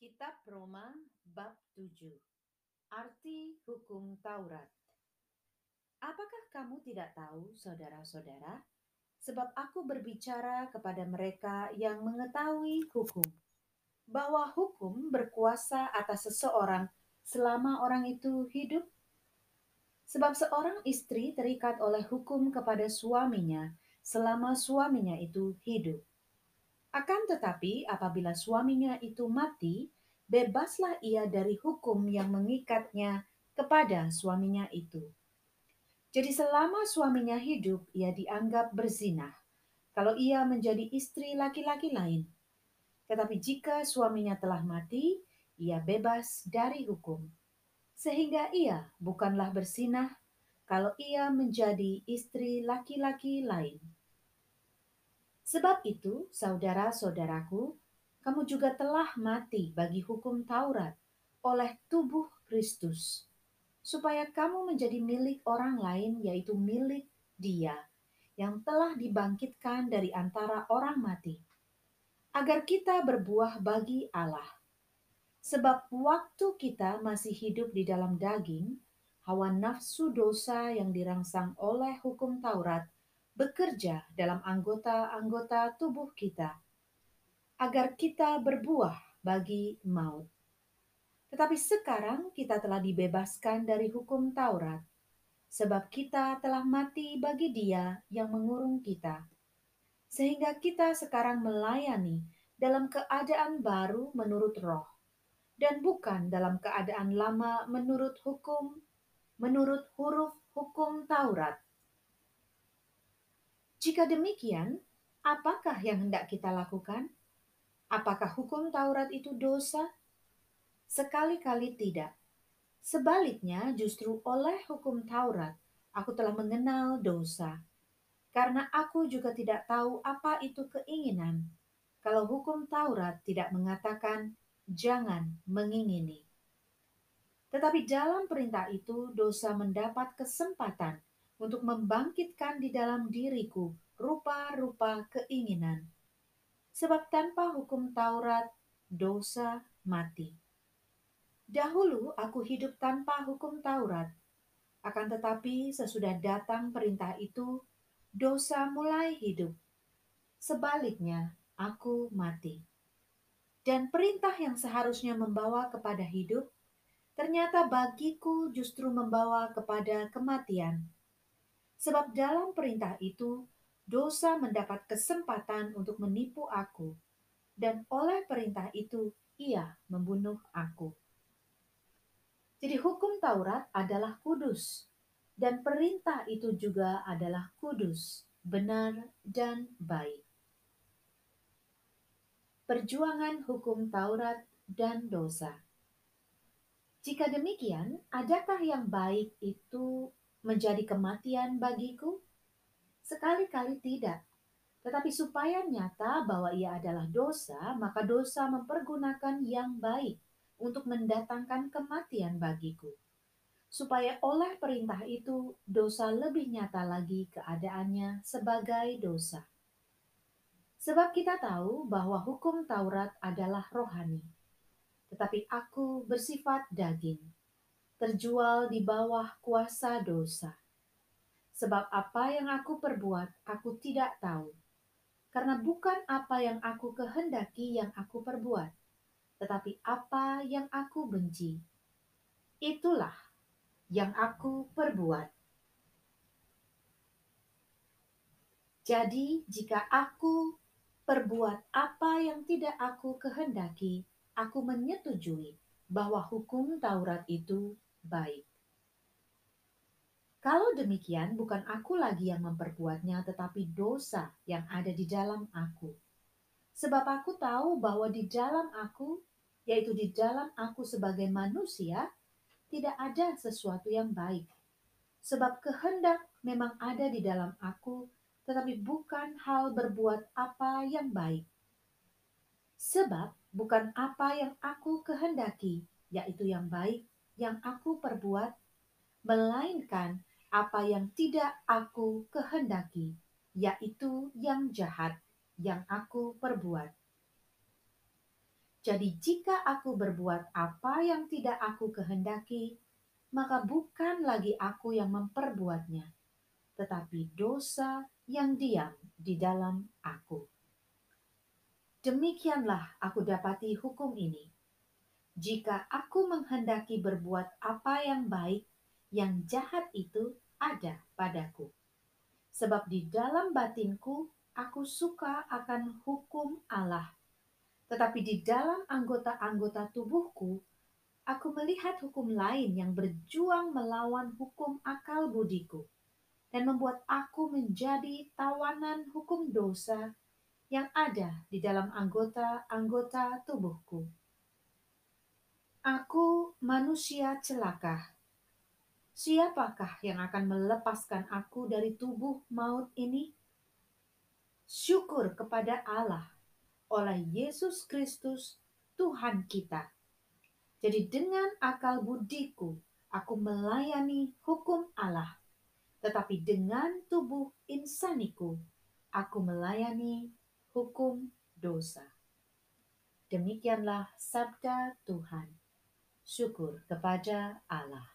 Kitab Roma bab 7 Arti hukum Taurat Apakah kamu tidak tahu, saudara-saudara, sebab aku berbicara kepada mereka yang mengetahui hukum, bahwa hukum berkuasa atas seseorang selama orang itu hidup? Sebab seorang istri terikat oleh hukum kepada suaminya selama suaminya itu hidup. Akan tetapi, apabila suaminya itu mati, bebaslah ia dari hukum yang mengikatnya kepada suaminya itu. Jadi selama suaminya hidup, ia dianggap berzinah kalau ia menjadi istri laki-laki lain. Tetapi jika suaminya telah mati, ia bebas dari hukum. Sehingga ia bukanlah berzinah kalau ia menjadi istri laki-laki lain. Sebab itu, saudara-saudaraku, kamu juga telah mati bagi hukum Taurat oleh tubuh Kristus, supaya kamu menjadi milik orang lain, yaitu milik Dia yang telah dibangkitkan dari antara orang mati, agar kita berbuah bagi Allah. Sebab waktu kita masih hidup di dalam daging, hawa nafsu dosa yang dirangsang oleh hukum Taurat bekerja dalam anggota-anggota tubuh kita agar kita berbuah bagi maut. Tetapi sekarang kita telah dibebaskan dari hukum Taurat, sebab kita telah mati bagi Dia yang mengurung kita, sehingga kita sekarang melayani dalam keadaan baru menurut Roh, dan bukan dalam keadaan lama menurut hukum, menurut huruf hukum Taurat. Jika demikian, apakah yang hendak kita lakukan? Apakah hukum Taurat itu dosa? Sekali-kali tidak. Sebaliknya, justru oleh hukum Taurat, aku telah mengenal dosa. Karena aku juga tidak tahu apa itu keinginan. Kalau hukum Taurat tidak mengatakan, jangan mengingini. Tetapi dalam perintah itu, dosa mendapat kesempatan untuk membangkitkan di dalam diriku rupa-rupa keinginan sebab tanpa hukum Taurat dosa mati. Dahulu aku hidup tanpa hukum Taurat, akan tetapi sesudah datang perintah itu, dosa mulai hidup. Sebaliknya, aku mati. Dan perintah yang seharusnya membawa kepada hidup, ternyata bagiku justru membawa kepada kematian. Sebab dalam perintah itu, dosa mendapat kesempatan untuk menipu aku, dan oleh perintah itu ia membunuh aku. Jadi, hukum Taurat adalah kudus, dan perintah itu juga adalah kudus, benar, dan baik. Perjuangan hukum Taurat dan dosa. Jika demikian, adakah yang baik itu menjadi kematian bagiku? Sekali-kali tidak. Tetapi supaya nyata bahwa ia adalah dosa, maka dosa mempergunakan yang baik untuk mendatangkan kematian bagiku. Supaya oleh perintah itu dosa lebih nyata lagi keadaannya sebagai dosa. Sebab kita tahu bahwa hukum Taurat adalah rohani, tetapi aku bersifat daging, terjual di bawah kuasa dosa Sebab apa yang aku perbuat, aku tidak tahu. Karena bukan apa yang aku kehendaki yang aku perbuat, tetapi apa yang aku benci. Itulah yang aku perbuat. Jadi, jika aku perbuat apa yang tidak aku kehendaki, aku menyetujui bahwa hukum Taurat itu baik. Kalau demikian, bukan aku lagi yang memperbuatnya, tetapi dosa yang ada di dalam aku. Sebab aku tahu bahwa di dalam aku, yaitu di dalam aku sebagai manusia, tidak ada sesuatu yang baik. Sebab kehendak memang ada di dalam aku, tetapi bukan hal berbuat apa yang baik. Sebab bukan apa yang aku kehendaki, yaitu yang baik, yang aku perbuat, melainkan apa yang tidak aku kehendaki, yaitu yang jahat yang aku perbuat. Jadi, jika aku berbuat apa yang tidak aku kehendaki, maka bukan lagi aku yang memperbuatnya, tetapi dosa yang diam di dalam aku. Demikianlah aku dapati hukum ini. Jika aku menghendaki berbuat apa yang baik, yang jahat itu ada padaku. Sebab di dalam batinku aku suka akan hukum Allah. Tetapi di dalam anggota-anggota tubuhku, aku melihat hukum lain yang berjuang melawan hukum akal budiku dan membuat aku menjadi tawanan hukum dosa yang ada di dalam anggota-anggota tubuhku. Aku manusia celaka. Siapakah yang akan melepaskan aku dari tubuh maut ini? Syukur kepada Allah oleh Yesus Kristus, Tuhan kita. Jadi, dengan akal budiku, aku melayani hukum Allah, tetapi dengan tubuh insaniku, aku melayani hukum dosa. Demikianlah sabda Tuhan. Syukur kepada Allah.